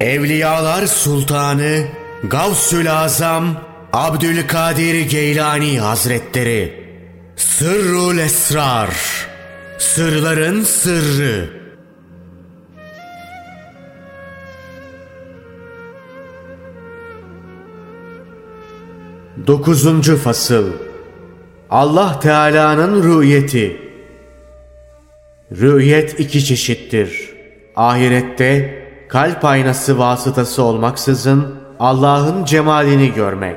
Evliyalar Sultanı Gavsül Azam Abdülkadir Geylani Hazretleri. Sırrul Esrar. Sırların Sırrı. Dokuzuncu Fasıl. Allah Teala'nın rüyeti. Rüyet iki çeşittir. Ahirette kalp aynası vasıtası olmaksızın Allah'ın cemalini görmek.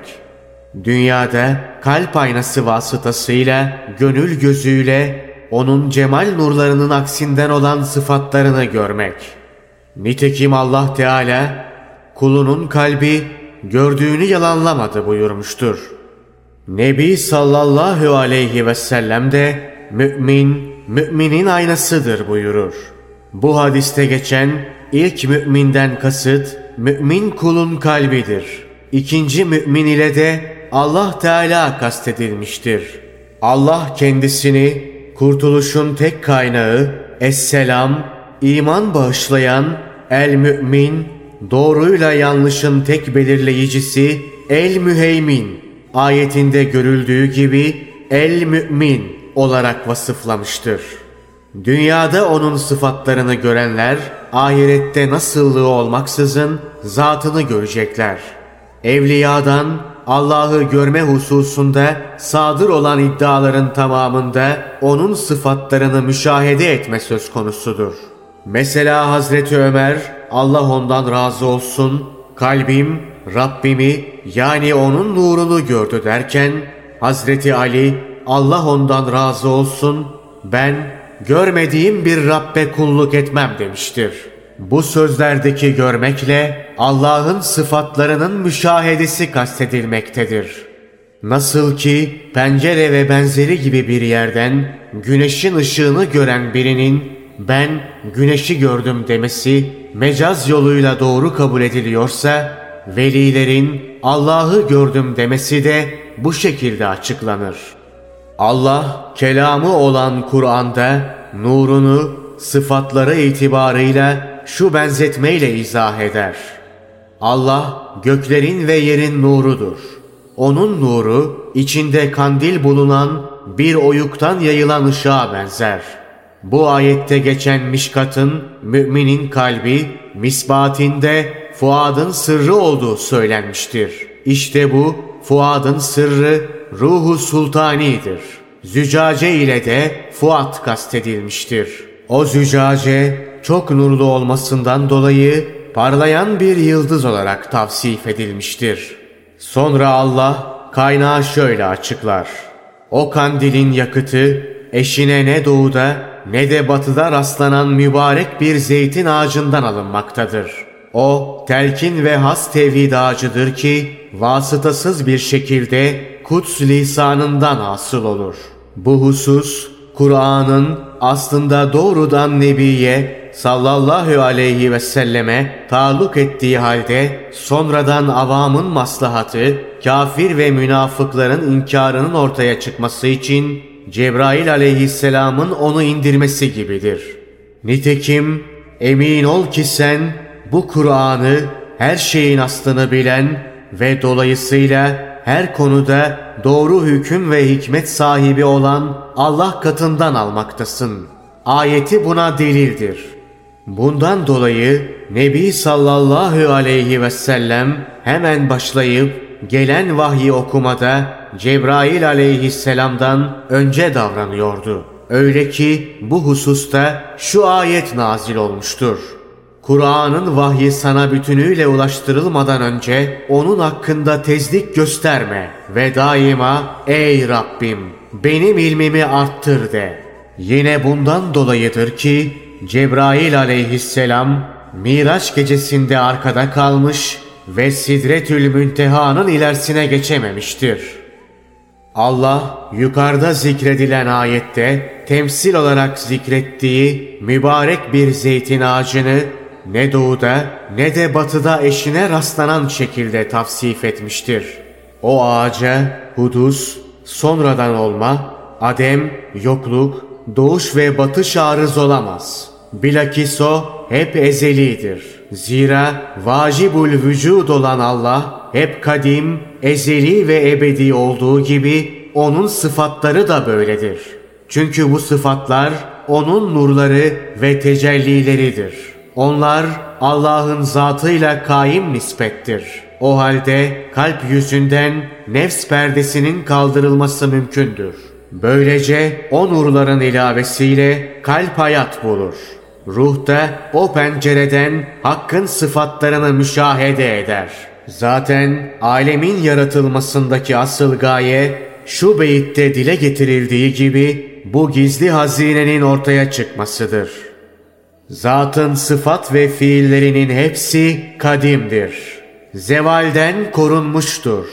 Dünyada kalp aynası vasıtasıyla, gönül gözüyle onun cemal nurlarının aksinden olan sıfatlarını görmek. Nitekim Allah Teala kulunun kalbi gördüğünü yalanlamadı buyurmuştur. Nebi sallallahu aleyhi ve sellem de mümin, müminin aynasıdır buyurur. Bu hadiste geçen ilk müminden kasıt mümin kulun kalbidir. İkinci mümin ile de Allah Teala kastedilmiştir. Allah kendisini kurtuluşun tek kaynağı, Esselam, iman bağışlayan, El Mümin, doğruyla yanlışın tek belirleyicisi, El Müheymin, ayetinde görüldüğü gibi El Mümin olarak vasıflamıştır. Dünyada onun sıfatlarını görenler, ahirette nasıllığı olmaksızın zatını görecekler. Evliyadan Allah'ı görme hususunda sadır olan iddiaların tamamında onun sıfatlarını müşahede etme söz konusudur. Mesela Hazreti Ömer Allah ondan razı olsun kalbim Rabbimi yani onun nurunu gördü derken Hazreti Ali Allah ondan razı olsun ben görmediğim bir Rabbe kulluk etmem demiştir. Bu sözlerdeki görmekle Allah'ın sıfatlarının müşahedesi kastedilmektedir. Nasıl ki pencere ve benzeri gibi bir yerden güneşin ışığını gören birinin ben güneşi gördüm demesi mecaz yoluyla doğru kabul ediliyorsa velilerin Allah'ı gördüm demesi de bu şekilde açıklanır. Allah kelamı olan Kur'an'da nurunu sıfatları itibarıyla şu benzetmeyle izah eder. Allah göklerin ve yerin nurudur. Onun nuru içinde kandil bulunan bir oyuktan yayılan ışığa benzer. Bu ayette geçen mişkatın müminin kalbi, misbatinde Fuad'ın sırrı olduğu söylenmiştir. İşte bu Fuad'ın sırrı ruhu sultanidir. Zücace ile de Fuat kastedilmiştir. O zücace çok nurlu olmasından dolayı parlayan bir yıldız olarak tavsif edilmiştir. Sonra Allah kaynağı şöyle açıklar. O kandilin yakıtı eşine ne doğuda ne de batıda rastlanan mübarek bir zeytin ağacından alınmaktadır. O telkin ve has tevhid ağacıdır ki vasıtasız bir şekilde kuts lisanından asıl olur. Bu husus Kur'an'ın aslında doğrudan Nebi'ye sallallahu aleyhi ve selleme taluk ettiği halde sonradan avamın maslahatı, kafir ve münafıkların inkarının ortaya çıkması için Cebrail aleyhisselamın onu indirmesi gibidir. Nitekim emin ol ki sen bu Kur'an'ı her şeyin aslını bilen ve dolayısıyla her konuda doğru hüküm ve hikmet sahibi olan Allah katından almaktasın. Ayeti buna delildir. Bundan dolayı Nebi sallallahu aleyhi ve sellem hemen başlayıp gelen vahyi okumada Cebrail aleyhisselamdan önce davranıyordu. Öyle ki bu hususta şu ayet nazil olmuştur. Kur'an'ın vahyi sana bütünüyle ulaştırılmadan önce onun hakkında tezlik gösterme ve daima ey Rabbim benim ilmimi arttır de. Yine bundan dolayıdır ki Cebrail aleyhisselam Miraç gecesinde arkada kalmış ve Sidretül Münteha'nın ilerisine geçememiştir. Allah yukarıda zikredilen ayette temsil olarak zikrettiği mübarek bir zeytin ağacını ne doğuda ne de batıda eşine rastlanan şekilde tavsif etmiştir. O ağaca hudus, sonradan olma, adem, yokluk, doğuş ve batış arız olamaz. Bilakis o hep ezelidir. Zira vacibul vücud olan Allah hep kadim, ezeli ve ebedi olduğu gibi onun sıfatları da böyledir. Çünkü bu sıfatlar onun nurları ve tecellileridir. Onlar Allah'ın zatıyla kaim nispettir. O halde kalp yüzünden nefs perdesinin kaldırılması mümkündür. Böylece o nurların ilavesiyle kalp hayat bulur. Ruh da o pencereden hakkın sıfatlarını müşahede eder. Zaten alemin yaratılmasındaki asıl gaye şu beyitte dile getirildiği gibi bu gizli hazinenin ortaya çıkmasıdır. Zatın sıfat ve fiillerinin hepsi kadimdir. Zevalden korunmuştur.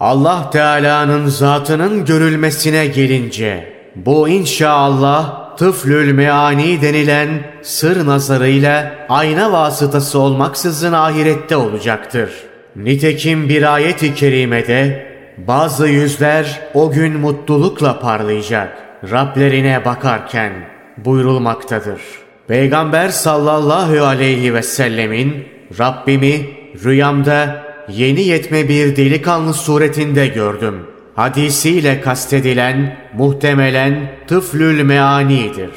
Allah Teala'nın zatının görülmesine gelince bu inşallah tıflül meani denilen sır nazarıyla ayna vasıtası olmaksızın ahirette olacaktır. Nitekim bir ayet-i kerimede bazı yüzler o gün mutlulukla parlayacak Rablerine bakarken buyurulmaktadır. Peygamber sallallahu aleyhi ve sellemin Rabbimi rüyamda yeni yetme bir delikanlı suretinde gördüm. Hadisiyle kastedilen muhtemelen tıflül meanidir.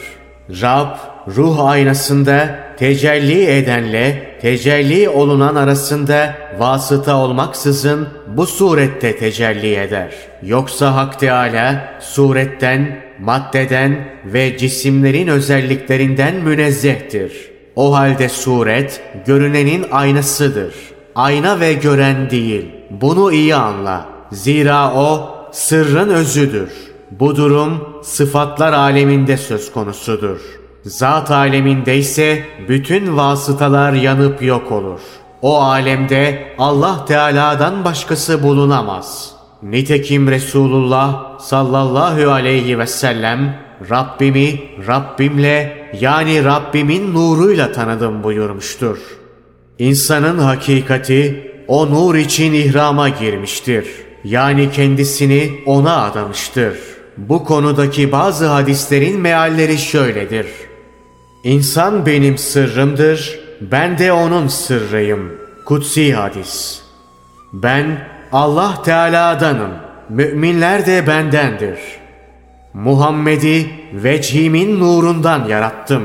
Rab ruh aynasında tecelli edenle tecelli olunan arasında vasıta olmaksızın bu surette tecelli eder. Yoksa Hak Teala suretten, maddeden ve cisimlerin özelliklerinden münezzehtir. O halde suret görünenin aynasıdır. Ayna ve gören değil. Bunu iyi anla. Zira o sırrın özüdür. Bu durum sıfatlar aleminde söz konusudur.'' Zat aleminde ise bütün vasıtalar yanıp yok olur. O alemde Allah Teala'dan başkası bulunamaz. Nitekim Resulullah sallallahu aleyhi ve sellem Rabbimi Rabbimle yani Rabbimin nuruyla tanıdım buyurmuştur. İnsanın hakikati o nur için ihrama girmiştir. Yani kendisini ona adamıştır. Bu konudaki bazı hadislerin mealleri şöyledir. İnsan benim sırrımdır, ben de onun sırrıyım. Kutsi hadis. Ben Allah Teala'danım, müminler de bendendir. Muhammed'i vecihimin nurundan yarattım.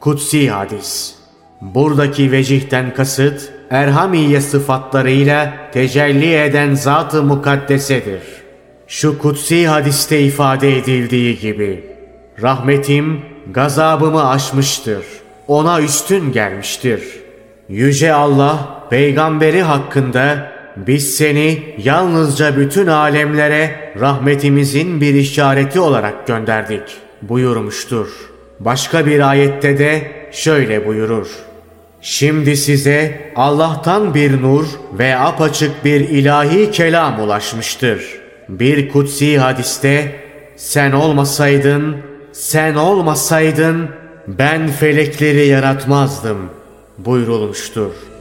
Kutsi hadis. Buradaki vecihten kasıt, Erhamiye sıfatlarıyla tecelli eden Zat-ı Mukaddesedir. Şu kutsi hadiste ifade edildiği gibi, rahmetim gazabımı aşmıştır. Ona üstün gelmiştir. Yüce Allah peygamberi hakkında biz seni yalnızca bütün alemlere rahmetimizin bir işareti olarak gönderdik buyurmuştur. Başka bir ayette de şöyle buyurur. Şimdi size Allah'tan bir nur ve apaçık bir ilahi kelam ulaşmıştır. Bir kutsi hadiste sen olmasaydın sen olmasaydın ben felekleri yaratmazdım buyurulmuştur.''